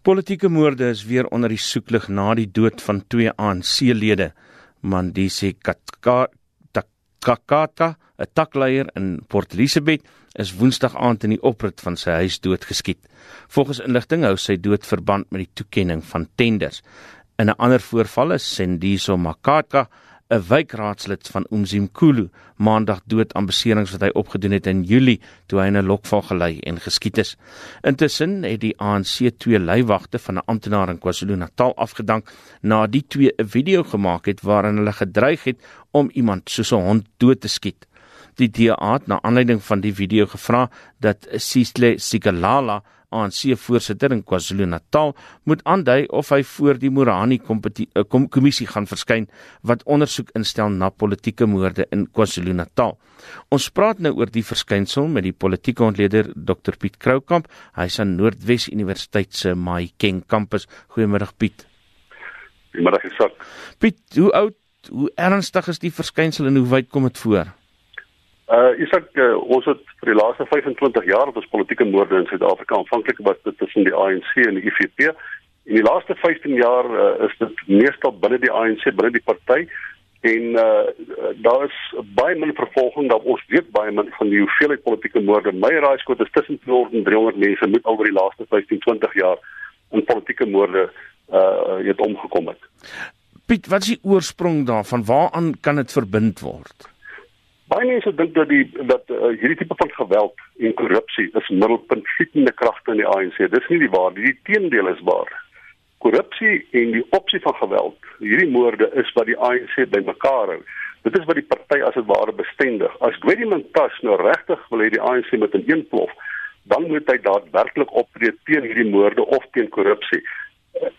Politieke moorde is weer onder die soeklig na die dood van twee ANC-lede. Mandisi Kakata, 'n takleier in Port Elizabeth, is Woensdag aand in die oprit van sy huis doodgeskiet. Volgens inligting hou sy dood verband met die toekenning van tenders. In 'n ander voorval is Sendiso Makaka 'n wijkraadslid van Umzimkhulu maandag dood aan beserings wat hy opgedoen het in Julie toe hy in 'n lokval gelei en geskiet is. Intussen het die ANC twee leiwagte van 'n amptenaar in KwaZulu-Natal afgedank na die twee 'n video gemaak het waarin hulle gedreig het om iemand soos 'n hond dood te skiet. Die DA het na aanleiding van die video gevra dat Sisile Sigalala ANC-voorsitter in KwaZulu-Natal moet aandui of hy voor die Morani eh, kommissie gaan verskyn wat ondersoek instel na politieke moorde in KwaZulu-Natal. Ons praat nou oor die verskynsel met die politieke ontleder Dr Piet Kroukamp. Hy's aan Noordwes Universiteit se Mahikeng kampus. Goeiemôre Piet. Goeiemôre Isak. Piet, hoe oud, hoe ernstig is die verskynsel en hoe wyd kom dit voor? Uh Isak, uh, ons het vir die laaste 25 jaar wat ons politieke moorde in Suid-Afrika aanvanklik was dit tussen die ANC en die IFP. In die laaste 15 jaar uh, is dit meestal binne die ANC, binne die party en uh daar is baie min vervolging dat ons weet baie min van die hoeveelheid politieke moorde. My raaiskoot is tussen 200 en 300 mense moet oor die laaste 15, 20 jaar in politieke moorde uh het omgekom het. Piet, wat is die oorsprong daarvan? Waaraan kan dit verbind word? Baie mense dink dat die dat uh, hierdie tipe van geweld en korrupsie is middelpuntfietende kragte in die ANC. Dis nie die waarheid, die teendeel is waar. Korrupsie en die opsie van geweld, hierdie moorde is wat die ANC bymekaar hou. Dit is wat die party as dit ware bestendig. As Gwedi Mantashe nou regtig wil hê die ANC moet ineenplof, dan moet hy daadwerklik optree teen hierdie moorde of teen korrupsie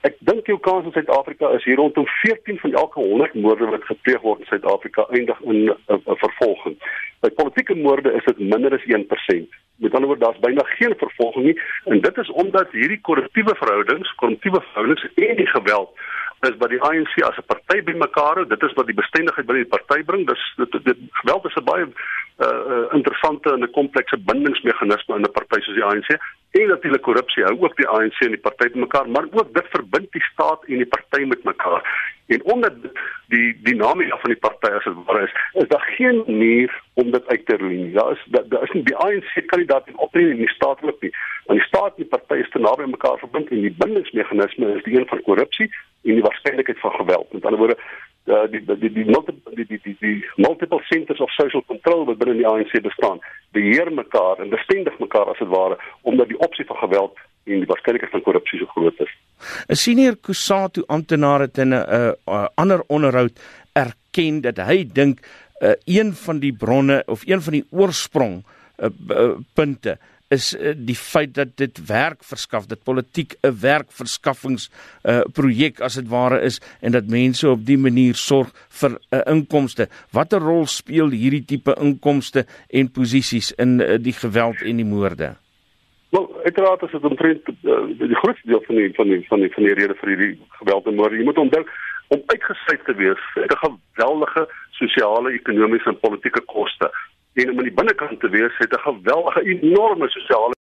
ek dink jou kans in Suid-Afrika is hier rondom 14 van elke 100 moorde wat gepleeg word in Suid-Afrika eindig in 'n uh, uh, vervolging. By politieke moorde is dit minder as 1%. Met ander woorde, daar's byna geen vervolging nie en dit is omdat hierdie korruptiewe verhoudings, korruptiewe verhoudings en die geweld is wat die ANC as 'n party bymekaar hou. Dit is wat die bestendigheid binne die party bring. Dis dit, dit, dit geweld is 'n baie uh, interessante en 'n komplekse bindingsmeganisme in 'n party soos die ANC en natuurlik korrupsie hou ook die ANC en die party mekaar, maar ook dit verbind die staat en die party met mekaar. En omdat die dinamika van die party as dit ware is, is daar geen manier om dit uit te roei nie. Daar is daar is nie die ANC kandidaat en optree in die staat ook nie. Want die staat en die party is te naby mekaar verbind en die bindingsmeganisme is die een van korrupsie en die waarskynlikheid van geweld. Met ander woorde, uh, die die die die multiple die die die die multiple centers of social control wat binne die ANC bestaan beheer mekaar en bestendig mekaar as dit ware omdat die opsie van geweld en die waarskynlikheid van korrupsie so groot is. 'n Senior Kusatu amptenaar het in 'n uh, uh, ander onderhoud erken dat hy dink uh, een van die bronne of een van die oorsprong uh, uh, punte is uh, die feit dat dit werk verskaf, dat politiek 'n werkverskaffings uh, projek as dit ware is en dat mense op die manier sorg vir 'n uh, inkomste. Watter rol speel hierdie tipe inkomste en posisies in uh, die geweld en die moorde? Wel, uiteraard is dit omtrent uh, die grootste deel van die van die van die van die rede vir hierdie geweld en moorde. Jy moet onthou om uitgesluit te wees, het 'n geweldige sosiale, ekonomiese en politieke koste en om aan die binnekant te wees het 'n geweldige enorme sosiale